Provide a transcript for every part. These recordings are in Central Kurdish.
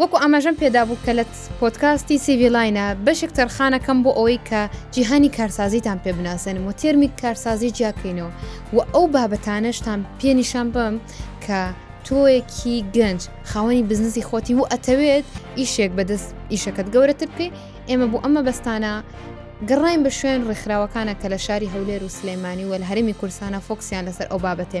وەکو ئاماژەم پێدابوو کە لە پۆدکاستی سیڤی لاینە بەشێک تەرخانەکەم بۆ ئەوەی کە جیهانی کارسازیتان پێ بناسێنم و تێرمی کارسازی جیاکەینەوە و ئەو بابەتانەشتان پێ نیشان بم کە تۆیەکی گەنج خاوەنی بزنزی خۆتی و ئەتەوێت ئیشێک بەدەست ئیشەکەت گەورەتر بکەی ئێمە بۆ ئەمە بەستانە گەڕین بە شوێن ڕێکخراوەکانە کە لە شاری هەولێر و سلێمانی و لە هەرمی کورسانە فۆکسیان لەسەر ئەو بابەتێ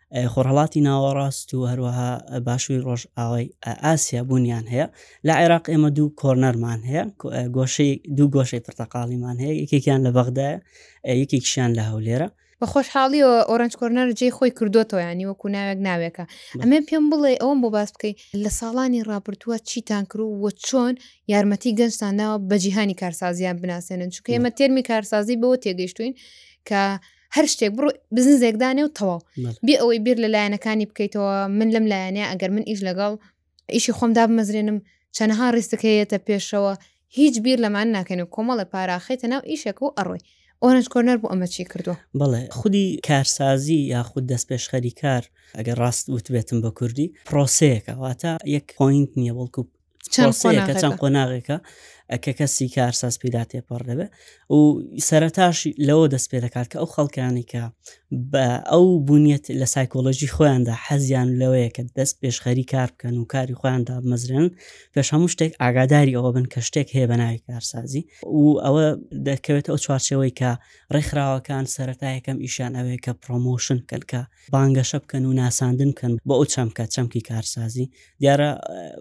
خۆرهەڵاتی ناوەڕاست و هەروەها باشووری ڕۆژئاوای ئاسیا بوونیان هەیە لە عێراق ئێمە دوو کۆرنەرمان هەیە گۆشەی دوو گۆشەی پرتەقاڵیمان هەیە یەکێکیان لە بەغدایە یەکێکیشیان لە هەولێرە بە خۆشحاڵیەوە ئۆرەنج کۆرنەر جێی خۆی کردوتەوە ینی وەکو ناوێک ناوێکە ئەمێ پێم بڵێ ئەوم بۆ باس بکەیت لە ساڵانی ڕابردووە چیتان کرو و چۆن یارمەتی گەنجتان ناوە بە جیهانی کارسازیان بناسێنن چونکە ئێمە تێرمی کارسازی بەوە تێگەیشتوین کە هەر شتێک بڕۆ بزنزێک دانێ و تەواو بێ ئەوەی بیر لە لایەنەکانی بکەیتەوە من لەم لایەنە ئەگەر من ئیش لەگەڵ ئیشی خۆم دابمەزرێنم چەنەها ڕیستەکەیەتە پێشەوە هیچ بیر لەمان ناکەن و کۆمەڵە پاراخیتە ناو ئیشێک و ئەڕۆی ئۆرنج کۆرنەر بۆ ئەمە چی کردووە بڵێ خودی کارسازی یاخود دەست پێشخەری کار ئەگەر ڕاست وتبێتم بە کوردی پرۆسەیەکە واتە یەک پوینت نییە بەڵکو پرۆسەیەکە چەند قۆناغێکە کە کەسی کارساز پیدا تێپەڕ دەبێ و سەرتاش لەوە دەست پێ دەکات کە ئەو خەڵکانی کە بە ئەو بوونیت لە سایکۆلۆژی خۆیاندا حەزیان لەوەیە کە دەست پێشخەری کار بکەن و کاری خۆیاندا مەزرێن پێش هەموو شتێک ئاگاداری ئەوە بن کە شتێک هەیە بە ناوی کارسازی و ئەوە دەکەوێت ئەو چوارچەوەی کە ڕێکخراوەکان سەرەتا یەکەم ئیشان ئەوەیە کە پرۆمۆشن کەلکە بانگەشە بکەن و ناساندن بکەن بۆ ئەو چەمکە، چەمکی کارسازی. دیارە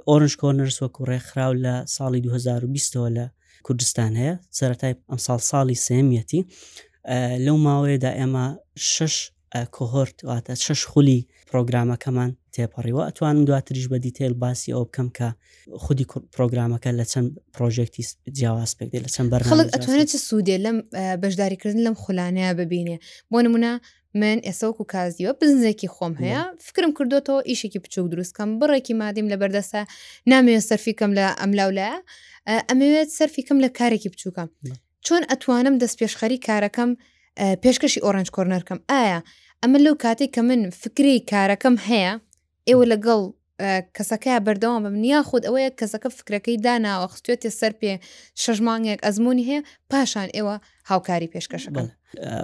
ئۆرنج کۆرنەرس وەکو ڕێکخراو لە ساڵی دوو هەزار و بیست ەوە لە کوردستان هەیە، سەرەتای ئەمساڵ ساڵی سێیەمیەتی، لەو ماوەیەدا ئێمە شەش کۆهۆرت واتە شەش خولی پرۆگرامەکەمان تێپەڕیوە، ئەتوانم دواتریش بە دیتەیل باسی ئەوە بکەم کە خودی پرۆگرامەکە لە چەند پرۆژێکتی جیاواز پێک دێ لە چەند بەرنامەی خەڵک جیاواز. ئەتوانێت چ سوودێ لەم بەشداریکردن لەم خولانەیە ببینێ بۆ نمونە من ئێستا وەکو کازیوە بزنزێکی خۆم هەیە فکرم کردوێتەوە ئیشێکی بچوک دروستکەم بڕێکی مادیم لە بەردەسە نامەوێت سەرفیکەم لە ئەملاولە ئەمەوێت سەرفیکەم لە کارێکی بچووکەم چۆن ئەتوانم دەست پێشخەری کارەکەم پێشکەشی ئۆرنج کۆرنەرکەم ئایا ئەمە لەو کاتێک کە من فکری کارەکەم هەیە ئێوە لەگەڵ کەسەکەیا بەردەوام بم نیا خود ئەوەیە کەسەکە فکرەکەی داناوە خستێتێ سەر پێ شەش مانگێک ئەزمموی هەیە پاشان ئێوە هاوکاری پێشکەشەکەن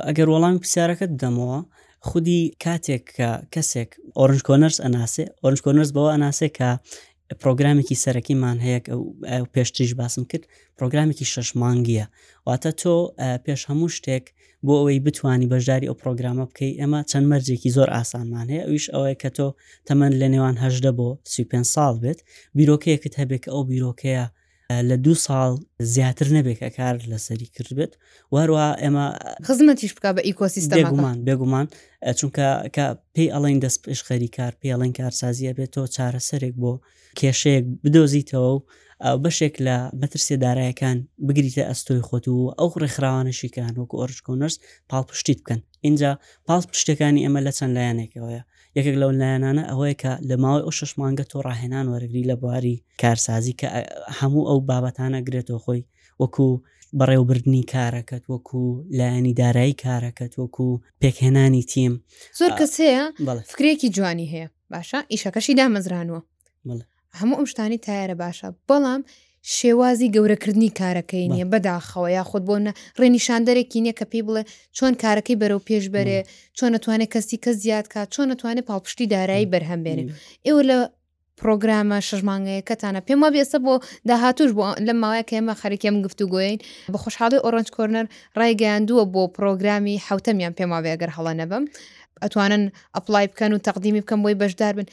ئەگەر وەڵام پرسیارەکە دەمەوە خودی کاتێک کە کەسێک ئۆرنج کۆنەرس ئەناسێ ئۆرنج کۆنەرس بەوە ئەناسێ کە پرۆگرامێکی سەرەکیمان هەیە پێشتریش باسم کرد پرۆگرامێکی شەش مانگیە واتە تۆ پێش هەموو شتێک بۆ ئەوەی بتانی بەشداری ئەو پرۆگرامە بکەی ئێمە چەند مەرجێکی زۆر ئاسانمان هەیە ئەویش ئەوەیە کە تۆ تەمەن لە نێوان هەژدە بۆ سی پێنج ساڵ بێت بیرۆکەیەکت هەبێت کە ئەو بیرۆکەیە لە دوو ساڵ زیاتر نەبێت کە کار لەسەری کرد بێت وەروە ئێمە خزمەتیش بکە بە ئیکۆسیستەمان بێگومان بێگومان چونکە کە پێی ئەڵین دەست پێشخەری کار پێڵێن کارسازیە بێت تۆ چارەسەرێک بۆ کێشەیەک بدۆزیتەوە و بەشێک لە مەترسیە دارایەکان بگریتە ئەستۆی خۆت و ئەو ڕێکخراوانشی کە هەن وەکو ئۆرجکۆنرس پاڵپشتی بکەن اینجا پاڵ پشتەکانی ئەمە لە چەند لایەنێکەوەیە یەکێک لەو لایەنانە ئەوەیە کە لە ماوەی ئەو شش مانگە تۆ ڕاهێنان وەرگری لە بواری کارسازی کە هەموو ئەو بابەتانە گرێتەوە خۆی وەکو بەڕێوبردننی کارەکەت وەکو لایەنی دارایی کارەکەت وەکو پێکهێنانی تیم زۆر کەسەیە فکرێکی جوانی هەیە باشە ئیشەکەشی دامەزرانوە هەموو ئەم شتانی تایارە باشە بەڵام شێوازی گەورەکردنی کارەکەی نیە بەداخەوە یاخود بۆ ڕێنیشاندەرێکی نییە کە پێی بڵێ چۆن کارەکەی بەرەو پێش بەرێ چۆن نتوانێت کەسی کە زیاد کا چۆن نتوانێت پاڵپشتی دارایی بەرهەم بێنێ ئێوە لە پرۆگرامە شەژمانگەیەکەتانە پێم وابی ئێستا بۆ داهاتوش بۆ لە ماوەیە کە ئێمە خەرکیم گفتو گوۆین بە خۆشحاڵی ئۆرنج کۆرنەر ڕایگەیاندووە بۆ پرۆگرامی حوتەمیان پێماوێگەر هەڵە نەبم ئەتوانن ئەپلای بکەن و تەقدیمی بکەم بۆی بەشدار بن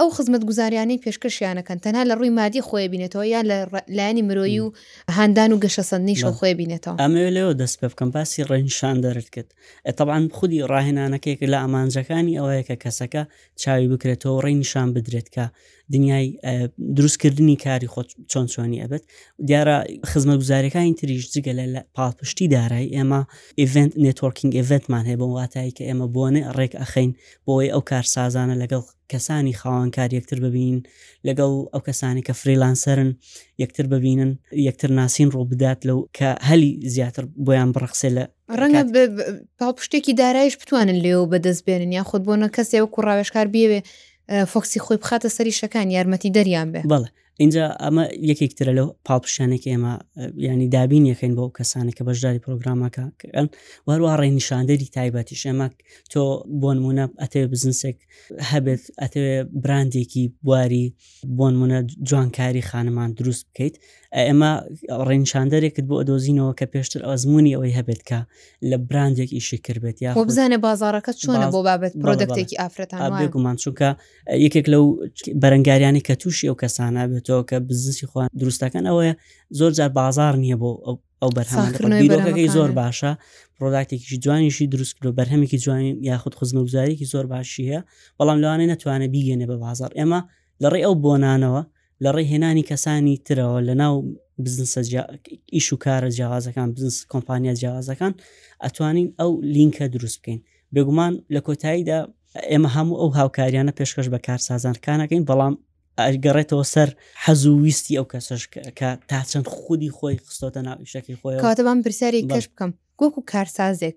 ئەو خزمەت گوزاریانەی پێشکەشیانەکەن تەنها لە ڕووی مادی خۆی بینێتەوە یا لە لایەنی مرۆیی و هاندان و گەشەسەندنی شۆ خۆی بینێتەوە ئەمەوێ لەوە دەست پێ بکەم باسی ڕێنشان دەرت کرد ئەتەبان خودی ڕاهێنانەکەیەک لە ئامانجەکانی ئەوەیە کە کەسەکە چاوی بکرێتەوە ڕێ نیشان بدرێت کە دنیای دروستکردنی کاری خۆ چۆن چۆنی ئەبێت دیارە خزمە گوزارەکانی تریش جگە لە پاڵپشتی دارای ئێمە ئڤنت نێتۆرکینگ ئڤێتمان هەیە بۆ واتایی کە ئێمە بۆنێ ڕێک ئەخەین بۆی ئەو کارسازانە لەگەڵ کەسانی خاوەنکار یەکتر ببین لەگەڵ ئەو کەسانی کە فریلانسەرن یەکتر ببینن یەکتر ناسین ڕوو بدات لەو کە هەلی زیاتر بۆیان بڕخسێ لە ڕەنگە پاڵپشتێکی دارایش بتوانن لێو بەدەست بێنن یاخود بۆنە کەسێ وەکو ڕاوێشکار بێوێ فۆکسی خۆی بخاتە سەری شەکان یارمەتی دەریان بێ بەڵێ اینجا ئەمە یەکێکترە لەو پاڵپشانێک ئێمە ینی دابین یەکەین بۆ کەسانی کە بەشداری پرۆگرامەکە کەن وەروە ڕێنیشاندەری تایبەتی شەمەک تۆ بۆن مونە ئەتەوێ بزنسێک هەبێت ئەتەوێ براندێکی بواری بۆن مونە جوانکاری خانمان دروست بکەیت ئێمە ڕێنشاندەرێکت بۆ ئەدۆزینەوە کە پێشتر ئەزمونی ئەوەی هەبێت کە لە براندێک ئیشی کردبێت یا خۆ بزانە بازارەکە چۆنە بۆ بابەت پرۆدەکتێکی ئافرەتان بێگومان چونکە یەکێک لەو بەرەنگاریانی کە تووشی ئەو کەسانە بێتەوە کە بزنسی خۆیان دروستەکەن ئەوەیە زۆر جار بازار نییە بۆ ئەو ئەو بەرهەمەکەی زۆر باشە پرۆداکتێکیشی جوانیشی دروست کرد و بەرهەمێکی جوانی یاخود خزمەگوزارێکی زۆر باشیە بەڵام لەوانێ نتوانێت بیگەێنێ بە بازار ئێمە لەڕێ ئەو بۆنانەوە لە ڕێی هێنانی کەسانی ترەوە لە ناو بزنسە ئیش و کارە جیاوازەکان بزنس کۆمپانیا جیاوازەکان ئەتوانین ئەو لینکە دروست بکەین بێگومان لە کۆتاییدا ئێمە هەموو ئەو هاوکاریانە پێشکەش بە کارسازانکانەکەین بەڵام ئەگەڕێتەوە سەر حەز و ویستی ئەو کەسش کە تا چەند خودی خۆی خستۆتە ناویشەکەی خۆی کاتەبان پرسیاری کەش بکەم گۆک و کارسازێک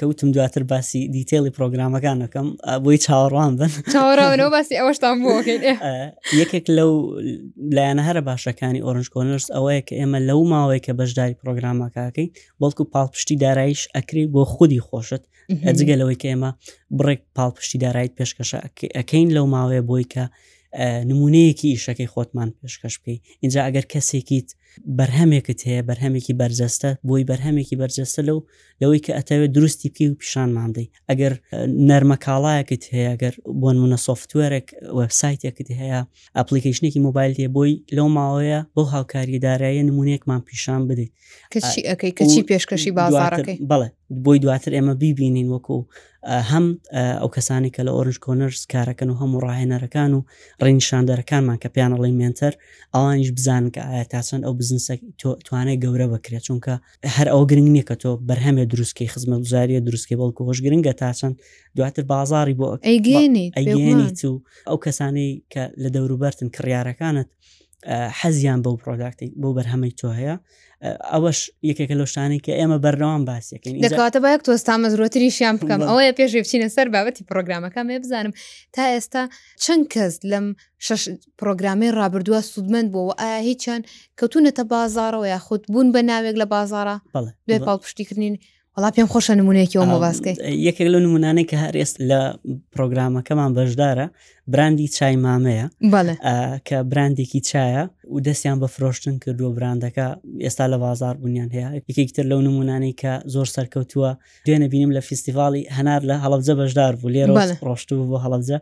کەوتم دواتر باسی دیتێڵی پرۆگرامەکانەکەم بۆی چاوەڕوان بن چاوەڕاوەوە باسی ئەوەشتان بۆ یەکێک لەو لایەنە هەرە باشەکانی ئۆرنج کۆنرس ئەوەیە کە ئێمە لەو ماوەیە کە بەشداری پرۆگرامەکەکەی بەڵکو پاڵپشتی دارایش ئەکری بۆ خودی خۆشت ئەجگە لەوەی کە ئێمە بڕێک پاڵپشتی دارایت پێشکەشە ئەەکەین لەو ماوەیە بۆی کە نمونەیەکی ئیشەکەی خۆتمان پێشکەش بکەیت اینجا ئەگەر کەسێکیت بەرهەمێکت هەیە بەرهەمێکی بەرجەستە بۆی بەرهەمێکی بەرجەستە لەو لەوەی کە ئەتەوێت دروستی بکەی و پیشانمان دەی ئەگەر نەرمە کاڵایەکت هەیە گەر بۆن منە سوفتوێرێک وەبسایتێکت هەیە ئەپلیکیشنێکی مۆبایل تێ بۆی لەو ماوەیە بۆ هاوکاری دارایە نمونونێکمان پیشان بدەیت کەچی ئەەکەی کەچی پێشکەشی بازارەکەی بڵێ بۆی دواتر ئێمە بیبینین وەکو هەم ئەو کەسانی کە لە ئۆرنج کۆنرس کارەکەن و هەموو ڕاهێنەرەکان و ڕینشاندەرەکانمان کە پیانەڵی مێنتەر ئەوانیش بزانکە ئایا تاسەن ئەو بزنسە توانای گەورە بکرێت چونکە هەر ئەوە گرنگ نیە کە تۆ بەرهەمێ دروست کەی خزمەتگوزاریە دروست کەی بەڵکو ئەوەش گرنگە تا چەند دواتر بازاڕی بۆ ئەیگەیەنیت ئەیگەیەنیت و ئەو کەسانەی کە لە دەوروبەرتن کڕیارەکانت حەزیان بەو پرۆداکتی بۆ بەرهەمەی تۆ هەیە ئەوەش یەکێکە لەو شتانی کە ئێمە بەردەوام باسیەکەین دەکاتە باەک تۆستا مەزرۆتریشیان بکەم ئەوەیە پێش بچینە سەر بابەتی پرۆگرامەکە مێ بزانم تا ئێستا چەند کەس لەم پڕۆگرامەی ڕابردووە سوودمەند بووە و ئایا هیچیان کەوتوونەتە بازاڕەوە یاخود بوون بە ناوێک لە بازاڕە بەڵێ دوای بەڵێ. پاڵپشتیکردنین وڵا پێم خۆشە نمونونەیەکیەوە ئەم، مەباسکەی یەکێک لە نمونانەی کە هەر ئێست لە پرۆگرامەکەمان بەشدارە براندی چای مامەیە بەڵێ ئا، کە براندێکی چایە و دەستیان بە فرۆشتن کردووە براندەکە ئێستا لە بازار بوونیان هەیە یەکێکی تر لەو نمونانەی کە زۆر سەرکەوتووە دوێنە بینیم لە فیستیڤاڵی هەنار لە هەڵبجە بەشدار بوو لێرە ڕۆشتوو بۆ هەڵبجە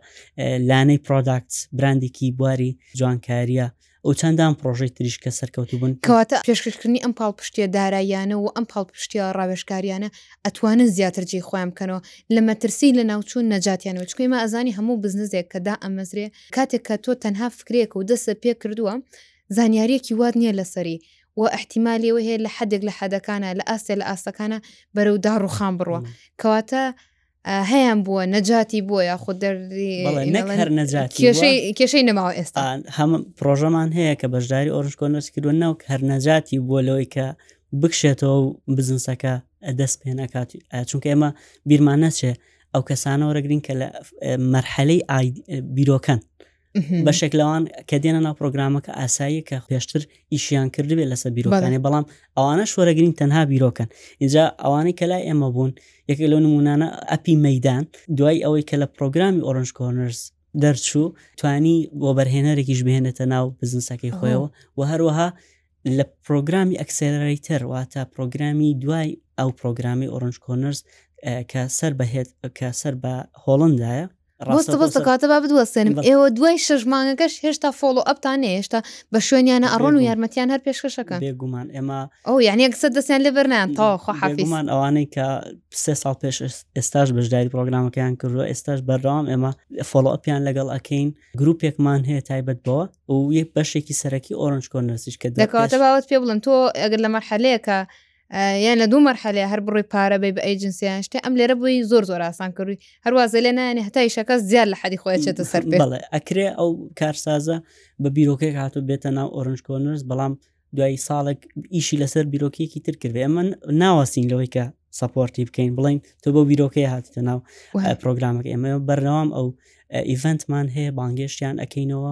لانەی پرۆداکت براندێکی بواری جوانکاریە ئەو چەندان پرۆژەی تریش کە سەرکەوتو بوون کەواتە پێشکردنی ئەم پاڵپشتە داراییانە و ئەم پاڵپشتە ڕاوێشکاریانە ئەتوانن زیاتر جێ خۆیان بکەنەوە لە مەترسی لە ناوچوون نەجاتیانەوە چکەی مە ئەزانی هەموو بزنزێک کە دا ئەمەزرێ کاتێک کە تۆ تەنها فکرێک و دەسە پێ کردووە زانیارەکی وات نییە لەسەری وە ئیحتیمالی ئەوەی هەیە لە حەدێک لە حەدەکانە لە ئاستێ لە ئاستەکانە بەرەو داڕوخان بڕوا کەواتە هەیان بووە نەجاتی بووە یاخود کێشەی نەماوە ئێستا هەم پرۆژەمان هەیە کە بەشداری ئۆرش کۆنۆسی کردوە ناو هەر نەجاتی بووە لەوەی کە بکشێتەوە بزنسەکە دەست پێ ناکات چونکە ئێمە بیرمان نەچێ ئەو کەسانەوەرەگرین کە لە مەرحەلەی بیرۆکەن بەشێک لەوان کە دێنە ناو پرۆگرامەکە ئاسایی کە پێشتر ئیشیان کردبێت لەسەر بیرۆکانی بەڵام ئەوانە شۆرەگرین تەنها بیرۆکەن اینجا ئەوانەی کە لای ئێمە بوون یەکێک لەو نمونانە ئەپی مەدان دوای ئەوەی کە لە پرۆگرامی ئۆرنج کۆرنرز دەرچوو توانی بۆ بەرهێنەرێکیش بهێنێتە ناو بزنسەکەی خۆیەوە و هەروەها لە پرۆگرامی ئەکسلەرەیتەر واتە پرۆگرامی دوای ئەو پرۆگرامی ئۆرنج کۆرنرز کە سەر بەهێت کە سەر بە هۆڵندایە بۆستە بۆ دەکاتە با بدوەستێنم ئێوە دوای شش مانگەکەش هێشتا فۆڵۆ ئەپتان نێ هێشتا بە شوێنیانە ئەڕۆن و یارمەتیان هەر پێشکەشەکان بێگومان ئێمە ئەو یعنی قسە دەستیان لە بەرنان تاخوا حافیمان ئەوانەی کە سێ ساڵ پێش ئێستاش بەشداری پرۆگرامەکەیان کردووە ئێستاش بەردەوام ئێمە فۆڵۆ ئەپیان لەگەڵ ئەکەین گروپێکمان هەیە تایبەت بەوە و یەک بەشێکی سەرەکی ئۆرنج کۆنرسیش کە دەکاتە باوت پێ بڵم تۆ ئەگەر لە مەرحەلەیەکە یان لە دوو مەرحەلەیە هەر بڕی پارە بی بە ئەیجنسی یان شتێ ئەم لێرە بووی زۆر زۆر ئاسان کردووی هەروازە لێ نانی هەتا یشەکە زیاد لە حەدی خۆی چێتە سەر پێ بەڵێ ئەکرێ ئەو کارسازە بە بیرۆکەی هاتو بێتە ناو ئۆرنج کۆنرس بەڵام دوای ساڵێک ئیشی لەسەر بیرۆکیەکی تر کرد ئەمە ناوەستین لەوەی کە سپۆرتی بکەین بڵین تۆ بە بیرۆکەی هاتیتە ناو پرۆگرامەکە ئێمە بەرنەوام ئەو ئیڤنتمان هەیە بانگێشتیان ئەەکەینەوە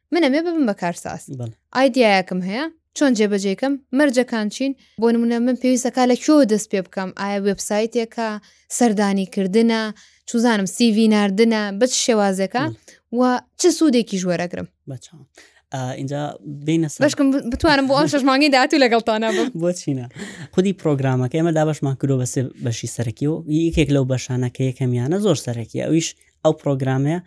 منەمێ ببم بە کارساز ئایدیایەکم هەیە چۆن جێبەجێکەم مەرجەکان چین بۆ نمونە من پێویستەکە لە کۆ دەست پێ بکەم ئایا وبسایتێکە سەردانی کردنە چوزانم سیV نردنە بچ شێوازەکە و چ سوودێکی ژوەرەگرم اینجا بینە بەشکم بتوانم بۆ ئەم شەشمانگی داات و لەگەڵتانە بۆچینە خودی پرۆگرامەکە ئێمە دابشمان کرۆ بەسێ بەشی سەرەکی و یەکێک لەو بەشانەکە یەکەمیانە زۆر سەرەکی ئەویش ئەو پرۆگرامەیە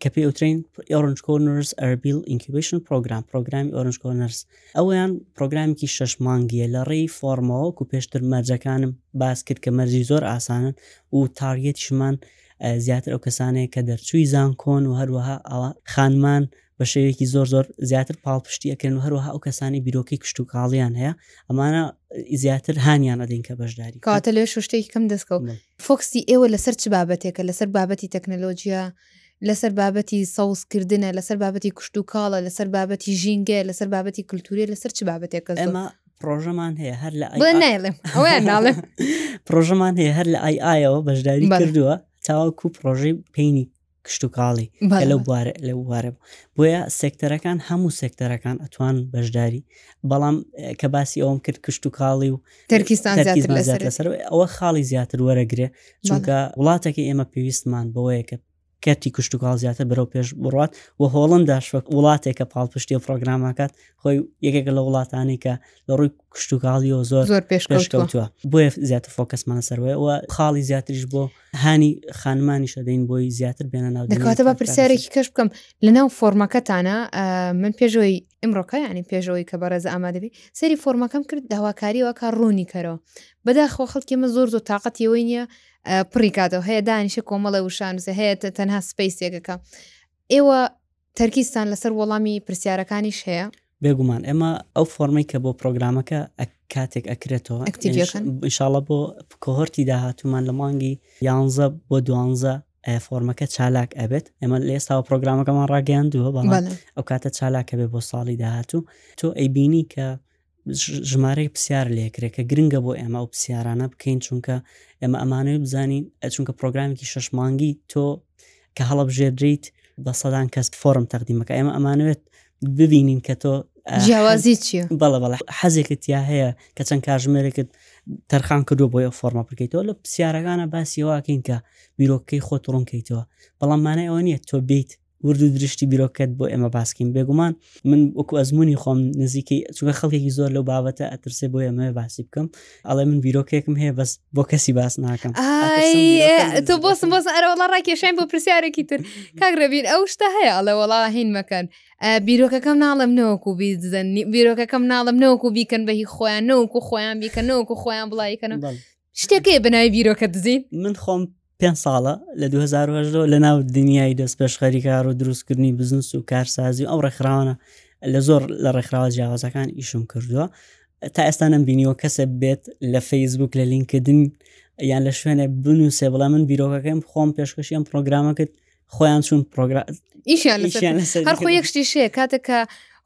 کە پێی ئەوترین ئۆرنج کۆرنرس ئەربیل ئینکیبیشن پرۆگرام پرۆگرامی ئۆرنج کۆرنرس ئەویان پرۆگرامێکی شەش مانگیە لە ڕێی فۆرمەوەکو پێشتر مەرجەکانم باس کرد کە مەرجی زۆر ئاسانن و تاڕیەتیشمان زیاتر ئەو کەسانەیە کە دەرچووی زانکۆن و هەروەها ئەوە خانمان بە شێوەیەکی زۆر زۆر زیاتر پاڵپشتی ئەکەن و هەروەها ئەو کەسانی بیرۆکەی کشت و کاڵیان هەیە ئەمانە زیاتر هانیان ئەدەین کە بەشداری کاتە لێ شتێکی کەم دەستکەوت فۆکسی ئێوە لەسەر چ بابەتێکە؟ لەسەر بابەتی تەکنەلۆجییە؟ لەسەر بابەتی سەوزکردنە؟ لەسەر بابەتی کشتوکاڵە؟ لەسەر بابەتی ژینگەیە؟ لەسەر بابەتی کلتوورییە؟ لەسەر چ بابەتێکە؟ ئێمە پرۆژەمان هەیە هەر لە بڵێ نایڵێم ئەویان ناڵێم پرۆژەمان هەیە هەر لە ئای ئایەوە بەشداری بەڵێ. کردووە تاوەکو پرۆژەی پینی کشتتوکاڵی لەو بوارە لە بوارە بۆیە سێکتەرەکان هەموو سێکتەرەکان ئەتوان بەشداری بەڵام کە باسی ئەوم کرد کشتتوکاڵی و تەرکیستان لەسەر ئەوە خاڵی زیاتر وەرەگرێ چونکە وڵاتەکە ئێمە پێویستمان بەوەیە کە کەتی کشتتوکاڵ زیاتر بەرەو پێش بڕات و هۆڵنداش وەک وڵاتێکە پاڵپشتی و پرۆگراماکات خۆی یەکێکە لە وڵاتانی کە لە ڕووی کشتتوکاڵی و زۆر زۆر پێشکەوتوە بۆیە زیاتر فۆکەسمانە سەروەیەوە خاڵی زیاتریش بۆ هانی خانمانیش ئەدەین بۆی زیاتر بێنە ناو دەکاتە بە پرسیارێکی کەش بکەم لەناو فۆرمەکەتانە من پێشەوەی ئمڕۆکە ینی پێشەوەی کە بەڕێزە ئامادەبی سەری فۆرمەکەم کرد داواکاریەوە کا ڕوونی کەرەوە بەداخۆ خەڵکی من زۆر زۆر تااقەتیەوەی نییە پڕیکاتەوە هەیە دانیشە کۆمەڵە وشانوسە هەیە تەنها سپیسێکەکە ئێوە تەرکیزتان لەسەر وەڵامی پرسیارەکانیش هەیە؟ بێگومان ئێمە ئەو فۆرمەی کە بۆ پرۆگرامەکە کاتێک ئەکرێتەوە ئیشاڵە بۆ کۆهۆرتی داهاتومان لە مانگی یانزە بۆ دوانزە فۆرمەکە چالاک ئەبێت ئەمە لە ئێستاوە پرۆگرامەکەمان ڕاگەیاندووە بەڵام ئەو کاتە چالاکە بێ بۆ ساڵی داهاتوو تۆ ئەیبینی کە ژمارەیەک پرسیار لێکرێت کە گرنگە بۆ ئێمە ئەو پرسیارانە بکەین چونکە ئێمە ئەمانەوە بزانین چونکە پرۆگرامێکی شش مانگی تۆ کە هەڵبژێردریت بە سەدان کەس فۆرم تەقدیمەکە ئێمە ئەمانوێت ببینین کە تۆ جیاوازی چیە بەڵە بەڵە حەزێکت یا هەیە کە چەند کاژمێرێکت تەرخان کردو بۆ ئەو فۆرمە بکەیتەوە لە پرسیارەکانە باسیەوەکەین کە بیرۆکەی خۆت ڕوونکەیتەوە بەڵاممانە ئەوە نیە تۆ بیت ورد و درشتی بیرۆکەت بۆ ئێمە باسکەین بێگومان من وەکو ئەزمموی خۆم نزیکەی چگە خەڵکێکی زۆر لەو بابەتە ئەترسێ بۆ ئێمە باسی بکەم ئەڵێ من بیرۆکێکم هەیە بەس بۆ کەسی باس ناکەم تۆ بۆسم بۆس ئەرەوەڵا ڕاکێشین بۆ پرسیارێکی تر کاک ڕێبین ئەو شتە هەیە ئەڵێ وەڵا هین مەکەن بیرۆکەکەم ناڵم نەوەکو بیزن بیرۆکەکەم ناڵم نەوەکو بیکەن بەهی خۆیان نەوەکو خۆیان بیکە نەوەکو خۆیان بڵایکەن شتێکی بنای بیرۆکە دزین من خۆم پێنج ساڵە لە 2010 لە ناو دنیای دەست پێشخەری کار و دروستکردنی بزنس و کارسازی و ئەو ڕێکخراوانە لە زۆر لە ڕێکخراوە جیاوازەکان ئیشم کردووە تا ئێستا نم بینیوە کەسە بێت لە فەیسبوک لە لینکدن یان لە شوێنێ بنووسێ بڵێ من بیرۆکەکەم خۆم پێشکەشی ئەم پرۆگرامەکەت خۆیان چون پرۆگرام ئیشیان هەر خۆ یەک شتی شەیە کاتێکە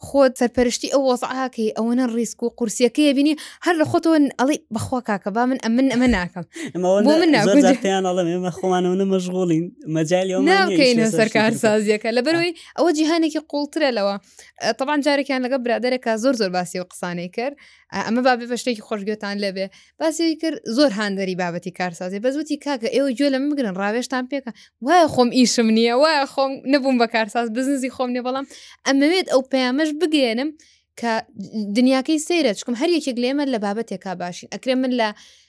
خۆت سەرپەرشتی ئەو وەزعاکەی ئەوەنە ڕیسک و قورسیەکەی بینی هەر لە خۆتەوە ئەڵی بەخوا کاکە با من ئەمن ئەمە ناکەم منیان ئەڵم ئێمە خۆمانەوە نە مەژغۆڵین مەجاالیکەین سەر کارسازیەکە لە بەرەوەی ئەوە جیهانێکی قوڵترە لەوە تەبان جارێکیان لەگە برادێکە زۆر زۆر باسی و قسانەی کرد ئەمە بابێ بە شتێکی خۆشگوێتان لێبێ باسیەوەی کرد زۆر هاندەری بابەتی کارسازی بەزوتی کاکە ئێوە گوێ لە من بگرن ڕاوێشتان پێکە وایە خۆم ئیشم نییە وایە خۆم نەبووم بە کارساز بزنزی خۆم نیە بەڵام ئەمەوێت ئەو پەیامەش بگەێنم کە دنیاکەی سەیرە چکم هەر یەکێک لێمە لە بابەتێکا باشین ئەکرێ من لە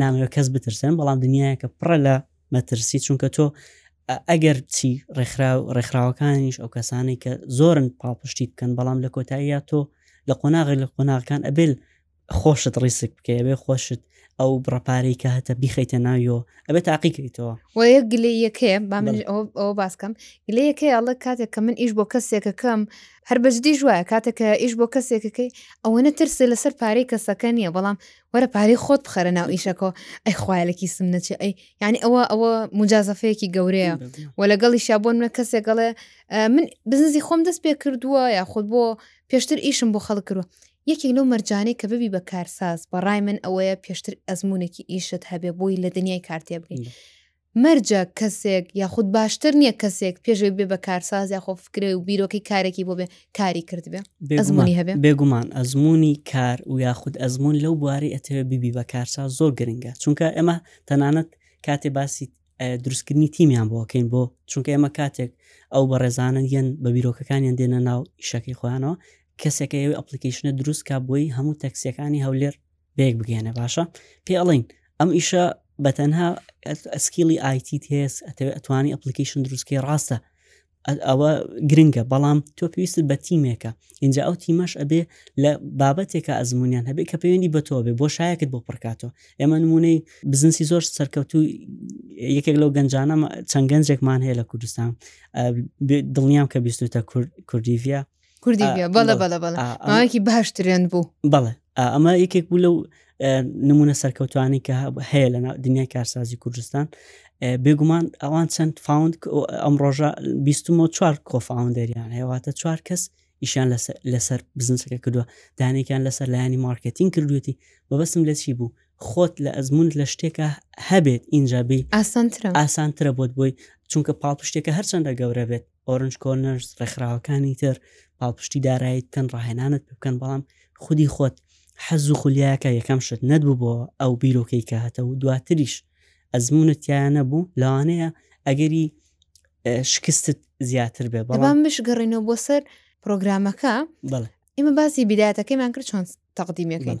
نامەوێت کەس بترسێن بەڵام دنیایەکە پڕە لە مەترسی چونکە تۆ ئەگەر چی ڕێکخرا و ڕێکخراوەکانیش ئەو کەسانی کە زۆرن پاڵپشتی بکەن بەڵام لە کۆتاییە تۆ لە قۆناغی لە قۆناغەکان ئەبل خۆشت ڕیسک بکە ئەبێ خۆشت ئەو بڕەپارەی کە هەتە بیخیتە ناویۆ ئەبێت تاقیکەیتەوە وەیە گلەیەکەیە با من ئەوە باسکەم گلەیەکەی ئەڵە کاتێک کە من ئیش بۆ کەسێکەکەم هەر بەجدی ژوایە کاتێکە ئیش بۆ کەسێکەکەی ئەوەنە ترسێ لەسەر پارەی کەسەکە نییە بەڵام وەرە پارەی خۆت بخەرە ناو ئیشەکە ئەی خوای لە کیسم نەچێ ئەی یعنی ئەوە ئەوە مجازەفەیەکی گەورەیە و لەگەڵی شابۆن منە کەسێک گەڵێ من بزنزی خۆم دەست پێ کردووە یا خۆت بۆ پێشتر ئیشم بۆ خەڵک کردوە یەکێک لەو مەرجانەی کە ببی بە کارساز بەڕای من ئەوەیە پێشتر ئەزمونێکی ئیشت هەبێ بۆی لە دنیای کارتێ بگەین مەرجە کەسێک یاخود باشتر نیە کەسێک پێش ئەوەی ببێ بە کارساز یاخۆ فکرەی و بیرۆکەی کارێکی بۆ بێ کاری کردبێ ئەزموونی هەبێ؟ بێگومان ئەزموونی کار و یاخود ئەزموون لەو بوارەی ئەتەوێ ببی بە کارساز زۆر گرنگە چونکە ئێمە تەنانەت کاتێ باسی دروستکردنی تیمیان بۆکەین بۆ چونکە ئێمە کاتێک ئەو بەڕێزانن یەن بە بیرۆکەکانیان دێنە ناو ئیشەکەی خۆیانەوە کەسێکە ئەوی ئەپلیکیشنە دروستکە بۆی هەموو تەکسیەکانی هەولێر بێک بگەێنە باشە پێ ئەڵین ئەم ئیشە بە تەنها ئەسکیلی آیتی تێس ئەتوانی ئەپلیکیشن دروستکەی ڕاستە ئەوە گرنگە بەڵام تۆ پێویست بە تیمێکە اینجا ئەو تیمەش ئەبێ لە بابەتێکە ئەزمونیان هەبێ کە پەیوەندی بە تۆ بێ بۆ شایەکت بۆ پڕکاتەوە ئێمە نمونەی بزنسی زۆر سەرکەوتو یەکێک لەو گەنجانە چەند گەنجێکمان هەیە لە کوردستان دڵنیام کە بیستوتە کوردیڤە کوردی بەڵە بەڵە بەڵە ماوەیەکی باش ترێن بوو بەڵێ ئەمە یەکێک بوو لەو نمونە سەرکەوتوانی کە هەیە لە دنیای کارسازی کوردستان بێگومان ئەوان چەند فاوند ئەم ڕۆژە بیستمە چوار کۆفاوندەریان هێواتە چوار کەس ئیشان لەسەر بزنسەکە کردووە دانێکیان لەسەر لایانی مارکتین کردوێتی بەبستم لە چی بوو خۆت لە ئەزمونت لە شتێکە هەبێت ئینجا بی ئاسانترە ئاسانترە بۆت بۆی چونکە پاڵپشتێکە هەرچەندە گەورە بێت ئۆرنج کۆرنەرز ڕێکخراوەکانی تر پاڵپشتی دارایی بکەن ڕاهێنانت بکەن بەڵام خودی خۆت حەز و خولیاکە یەکەم شت نەتبوو بۆ ئەو بیرۆکەی کە هاتە و دواتریش ئەزمونت تیان نەبوو لەوانەیە ئەگەری شکستت زیاتر بێ بەڵام بشگەڕینەوە بۆ سەر پرۆگرامەکە ئێمە باسی بیداتەکەیمان کرد چۆن تەقدیمەکەین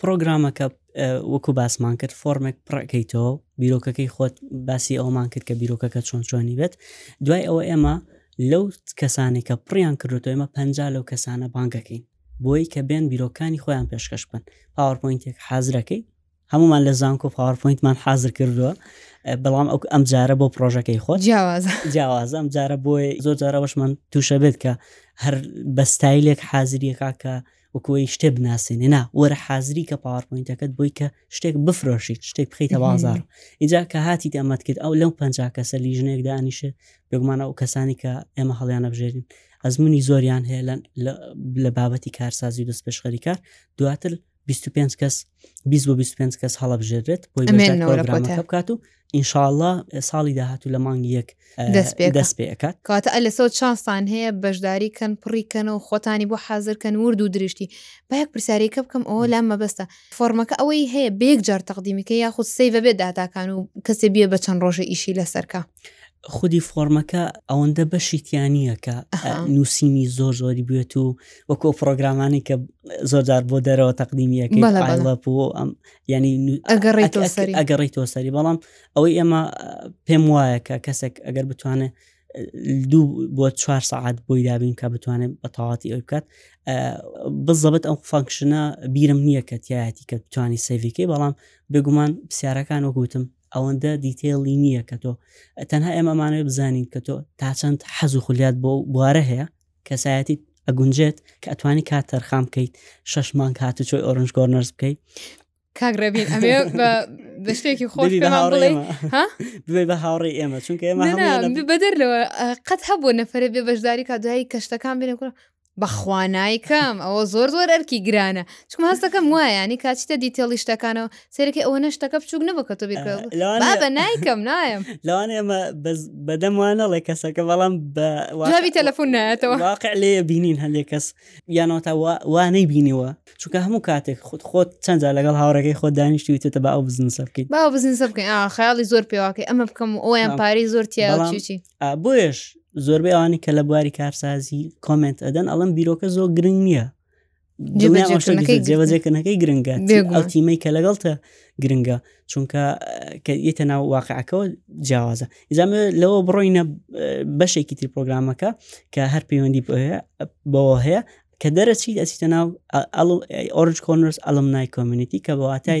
پڕۆگرامەکە وەکو باسمان کرد فۆرمێک پڕەکەیتەوە بیرۆکەکەی خۆت باسی ئەومان کرد کە بیرۆکەکە چۆن چۆنی بێت دوای ئەوە ئێمە لەو کەسانێک کە پڕیان کردو ئێمە پ لەو کەسانە بانگەکەین بۆی کە بێن بیرۆکانی خۆیان پێشکەش بن پاوەپۆینتێک حازرەکەی هەمومان لە زانکۆ پاوەپۆینتمان حازر کردووە بەڵام ئەو ئەم جارە بۆ پرۆژەکەی خۆ جیاواز جیاواز ئەم جارە بۆی زۆر جارەوەشمان تووشە بێت کە هەر بەستایلێک حازریەکە کە وەکو ئەوەی شتێ بناسێنێ نا وەرە حازری کە پاوەڕپۆینتەکەت بۆی کە شتێک بفرۆشیت شتێک بخیتە بازار اینجا کە هاتی ئەمەت کرد ئەو لەو پنج کەسە لیژنێک دانیشێ بگومانە و کەسانی کە ئێمە هەڵیانە بژێرین ئەزمموی زۆریان هەیە لە بابەتی کارسازی و دەست پێشخەری کار دواتر 25 کەس 20 بۆ 25 کەس هەڵبژێرێت بۆی بکات و ان شاء اللە ساڵی داهاتوو لە مانگی یەک دەست پێ دەست پێ ئەکات. کەواتە ئەلە سەو چانستان هەیە بەشداری کەن پڕی کەن و خۆتانی بۆ حازر کەن ورد و درشتی بەیەک پرسیارێکە بکەم ئەوە لام مەبەستە فۆرمەکە ئەوەی هەیە بەیەک جار تەقدیمیکە یاخود سەیڤە بێ داتاکان و کەسێ بیە بە چەند ڕۆژە ئیشی لەسەرکە. خودی فۆرمەکە ئەوەندە بەشی تیانە کە نووسینی زۆر زۆری بێت و وەکۆ پرۆگرامانی کە زۆرجار بۆ دەرەوە تەقدیمیەکەڵە بۆ ئەم ینی ئەگەڕیتەوە سەری بەڵام ئەوەی ئێمە پێم وایە کە کەسێک ئەگەر بتوانێت دوو بۆ چوار سعات بۆی دابین کە بتوانێت بە تەواتی ئەو بکات بزەبت ئەو فانکشنە بیرم نییە کە تایەتی کە بتانی سەیڤەکەی بەڵام بێگومان پرسیارەکان وەگوتم ئەوەندە دیتێڵی نییە کە تۆ تەنها ئێمەمانەوە بزانین کە تۆ تا چەند حەز و خولیات بۆ بوارە هەیە کەسایەتیت ئەگونجێت کە ئەتوانی کات تەرخان بکەیت شەش مانگ هاتوچۆی ئۆرنج گۆرنەرز بکەیت کاک ڕێبین ئەمێ بە شتێکی خۆش بێ بە پێمان هاوڕێ بڵێ ئێمە. ها ببێ بە هاوڕێ ئێمە چونکە ئێمە نا، نا، هەموویانە بە دەرلەوە ئە، قەت هەبوو نەفرە بێ بەشداری کا دوایی کەشتەکان بێنە کوڕە بەخوانایکەم ئەوە زۆر زۆر ئەرکی گرانە چکم هەستەکەم وایانی کاچیتە دیتێڵی شتەکانەوە سەرەکەی ئەوەنە شتەکە بچووک نەبوو کە تۆ بیر کردبوو. لەوانەیە- بابە نایکەم نایم لەوان ئێمە بەس- بەدەم وانەڵێ کەسەکە بەڵام بە واقع- جوابی تەلەفۆن نایەتەوە واقع لێ بینین هەندێک کەس یانەوەتا وا- وانەی بینیوە چونکە هەموو کاتێک خود خۆت چەندجار لەگەڵ هاوڕێگەی خۆ دانیشتی وتێتە بە ئەو بزنسە بکەیت باو بزنسە بکەین ئا خەیاڵی زۆر پێواکەی ئەمە بکەم و ئەویان بەڵام- پارەی زۆر تیا بەڵام- چیچی ئا بۆیش زۆربەی ئەوانی کە لە بواری کارسازی کۆمنت ئەدەن ئەڵەم بیرۆکە زۆر گرنگ نییە جێبەجێکردنەکەی گرنگە ئەڵتیمەی کە لەگەڵتە گرنگە چونکە کە یتە ناو واقعەکەەوە جیاوازە ئیزانە لەوە بڕۆینە بەشێکی تری پرۆگرامەکە کە هەر پەیوەندی بەوە هەیە کە دەرەچی دەچیتە ناو ئەڵ ئۆرج کۆنرس ئەلم نای کۆمیونیتی کە بەواتای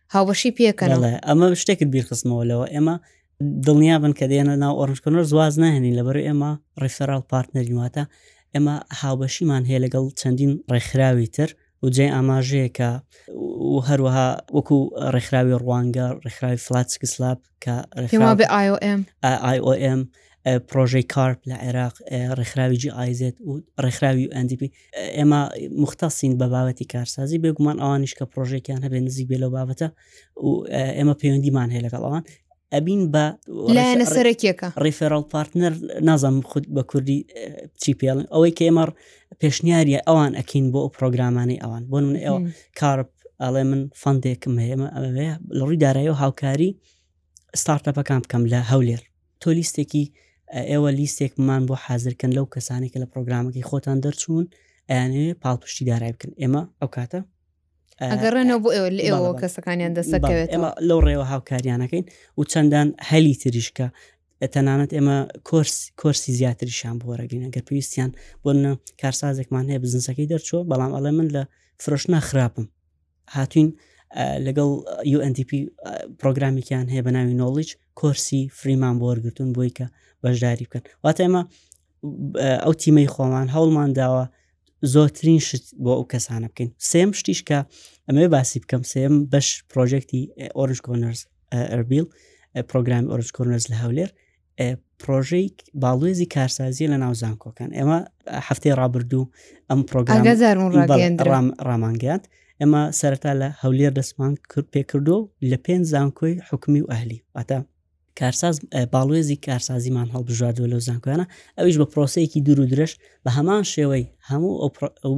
هاوبەشی پێکەن ئەمە شتێکت بیرخستمەوە لەوە ئێمە دڵنیا بن کە دێنە ناو ئۆرنجکردنەوە زواز ناهێنین لەبەر ئێمە ڕیفرال پارتنەری واتە ئێمە هاوبەشیمان هەیە لەگەڵ چەندین ڕێکخراوی تر و جێ ئاماژەیەکە و هەروەها وەکو ڕێکخراوی ڕوانگە ڕێکخراوی فلاتسکسلاب کە IOM پرۆژەی کارپ لە عێراق ڕێکخراوی جی ئایزێت و ڕێکخراوی و ئەندیپی ئێمە مختەسین بە بابەتی کارسازی بێگومان ئەوانیش کە پرۆژێکیان هەبێ نزیک بێ لەو بابەتە و ئێمە پەیوەندیمان هەیە لەگەڵ ئەوان ئەبین بە لایەنە سەرەکیەکە ڕیفێرال پارتنەر نازانم خود بە کوردی چی پێڵن ئەوەی کە ئێمە پێشنیاریە ئەوان ئەکەین بۆ ئەو پرۆگرامانەی ئەوان بۆ من ئەو کارپ ئەڵێ من فەندێکم هەیە ئەوەیە لە ڕووی دارایی و هاوکاری ستارتەپەکان بکەم لە هەولێر تۆ لیستێکی ئێوە لیستێکمان بۆ حازرکن لەو کەسانێکە لە پرۆگرامەکەی خۆتان دەرچوون ئەیانێ پاڵپشتی دارای بکەن ئێمە ئەو کاتە ئەگەڕێنەوە بۆ ئێوە لە ئێوە کەسەکانیان دەسەکەوێت ئێمە لەو ڕێوە هاوکاریانەکەین و چەندان هەلی تریشکە تەنانەت ئێمە کۆرس کۆرسی زیاتریشان بۆ ڕێگەینە گەر پێویستیان بۆ نە کارسازێکمان هەیە بزنسەکەی دەرچوە بەڵام ئەڵێ من لە فرۆشنا خراپم هاتوین لەگەڵ UNDP پرۆگرامێکیان هەیە بە ناوی نۆڵیج کۆرسی فریمان بۆ وەرگتون بۆی کە بەشداری بکەن واتە ئێمە ئەو تیمەی خۆمان هەوڵمان داوە زۆرترین شت بۆ ئەو کەسانە بکەین سێم شتیش کە ئەمێ باسی بکەم سێم بەش پرۆژێکتی ئۆرج کۆنرس ئەربیل پرۆگرامی ئۆرج کۆنرس لە هەولێر پرۆژەی باڵێزی کارسازیە لە ناو زانکۆکان ئێمە هەفتەی ڕابردوو ئەم پرۆگرام ڕامانگەات ئەمە سەرتا لە هەولێر دەستمان کرد پێکردو لە پێنج زانکۆی حکومی و ئەهلی واتە کارساز باڵوێزی کارسازیمان هەڵبژاردووە لەو زانکۆیانە ئەویش بە پرۆسەیەکی دوور و درێژ بە هەمان شێوەی هەموو ئەو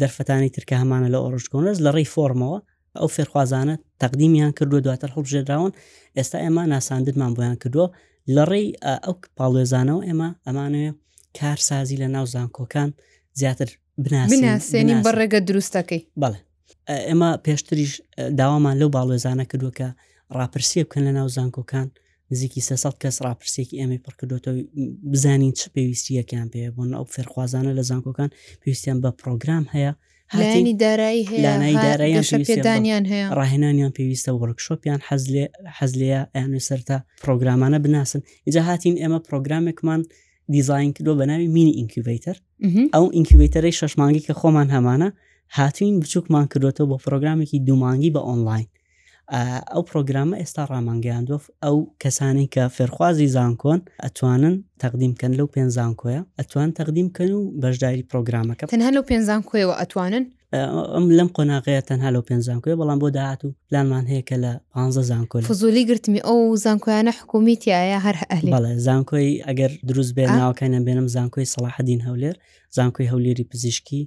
دەرفەتانی ترکە هەمانە لە ئۆڕژ کۆنرس لە ڕێی فۆرمەوە ئەو فێرخوازانە تەقدیمیان کردو دواتر هەڵبژێراون ئێستا ئێمە ناساندنمان بۆیان کردو لە ڕێی ئەو پاڵێزانەوە ئێمە ئەمانەوێ کارسازی لە ناو زانکۆکان زیاتر بناسێنین بە ڕێگە دروستەکەی بەڵێ ئێمە پێشتریش داوامان لەو باڵێزانە کردووە کە ڕاپرسیە بکەن لە ناو زانکۆکان نزیکی سە کەس ڕاپرسێکی ئێمەی پڕکردوەوە بزانین چ پێویستیەکان پێ بۆن ئەو فێرخوازانە لە زانکۆکان پێویستیان بە پرۆگرام هەیە هاانی دارایی هەیەلانای دارایان پێدانیان هەیە ڕاهێنانیان پێویستە وەرکشۆپیان حەز لێ حەز لێ یانێ سەرتا پرۆگرامانە بناسن ئجا هاتین ئێمە پرۆگرامێکمان دیزین کردو بە ناوی مینی ئینکیوبیتەر ئەو ئینکیوبیتەرەی شەش مانگی کە خۆمان هەمانە هاتوین بچووکمان کردوێتەوە بۆ پرۆگرامێکی دوومانگی بە ئۆنلاین ئەو پرۆگرامە ئێستا ڕامانگەیاندۆف ئەو کەسانی کە فێرخوازی زانکۆن ئەتوانن تەقدیم بکەن لەو پێنجزانکۆیە ئەتوان تەقدیم بکەن و بەشداری پرۆگرامەکە تەنها لەو پێنجزانکۆیەوە ئەتوانن ئەم لەم قۆناغەیە تەنها لەو پێنج زانکۆیە بەڵام بۆ داهات و پلانمان هەیە کە لە پ زانکۆ فزولی گرتمی ئەو زانکۆیانە حکومیتیایە هەر ئەهلی زانکۆی ئەگەر دروست بێ ناوکانیان بێنم زانکۆی سەڵاحدین هەولێر زانکۆی هەولێری پزیشکی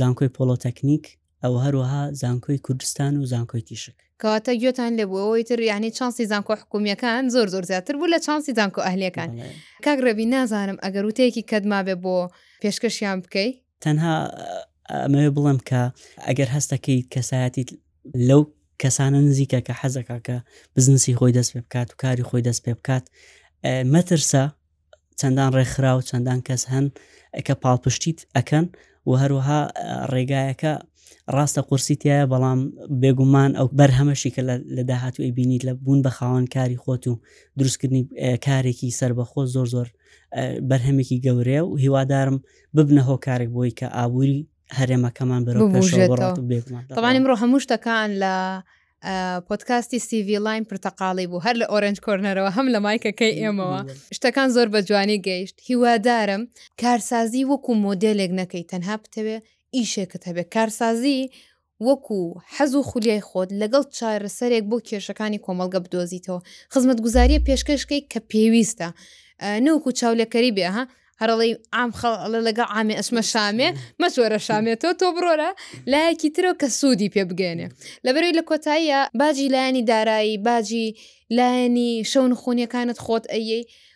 زانکۆی پۆلۆتەکنیک ئەو هەروەها زانکۆی کوردستان و زانکۆی تیشک کەواتە گوێتان لێبووەوەی تر یعنی چانسی زانکۆ حکومیەکان زۆر زۆر زیاتر بوو لە چانسی زانکۆ ئەهلەکان کاک ڕێبی نازانم ئەگەر وتەیەکی کەدما بێ بۆ پێشکەشیان بکەیت تەنها ئەمەوێ بڵێم کە ئەگەر هەستەکەیت کەسایەتیت لەو کەسانە نزیکە کە حەزەکە کە بزنسی خۆی دەست پێ بکات و کاری خۆی دەست پێ بکات مەترسە چەندان ڕێکخرا و چەندان کەس هەن کە پاڵپشتیت ئەکەن و هەروەها ڕێگایەکە ڕاستە قورسی تایە بەڵام بێگومان ئەو بەرهەمەشی کە لە داهاتوی بینیت لە بوون بە خاوەن کاری خۆت و دروستکردنی کارێکی سربەخۆ زۆر زۆر بەرهەمێکی گەورەیە و هیوادارم ببنە هۆکارێک بۆی کە ئابووری هەرێمەکەمان بەرەوەڕاتبێتمانی مرۆ هەموو شتەکان لە پۆتکاستی سیڤی لاین پرتەقاڵی بوو هەر لە ئۆرنج کۆرنەرەوە هەم لە مایکەکەی ئێمەوە شتەکان زۆر بە جوانی گەیشت هیوادارم کارسازی وەکو مۆدلێک نەکەی تەنها بتەوێ ئیشێکت هەبێت کارسازی وەکو حەز و خولیای خۆت لەگەڵ چارەسەرێک بۆ کێشەکانی کۆمەڵگە بدۆزیتەوە، خزمەتگوزارییە پێشکەش کەی کە پێویستە نەوەکو چاولێکەری بێ ها هەرڵی عام خە ئەڵێ لەگەڵ عامێ ئەچمە شامێ مەچۆرە شامێ تۆ تۆ بڕۆرە لایەکی ترەوە کە سوودی پێ بگەێنێ لەبەرەوەی لە کۆتاییە باجی لایەنی دارایی باجی لایەنی شەون خونیەکانت خۆت ئەیەی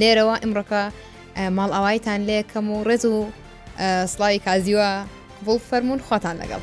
لێرەوە ئیمڕۆکە ماڵئاواییتان لێکەم و ڕێز و سڵاوی کازیوە قبوڵ فەرمونون خواتان لەگەڵ.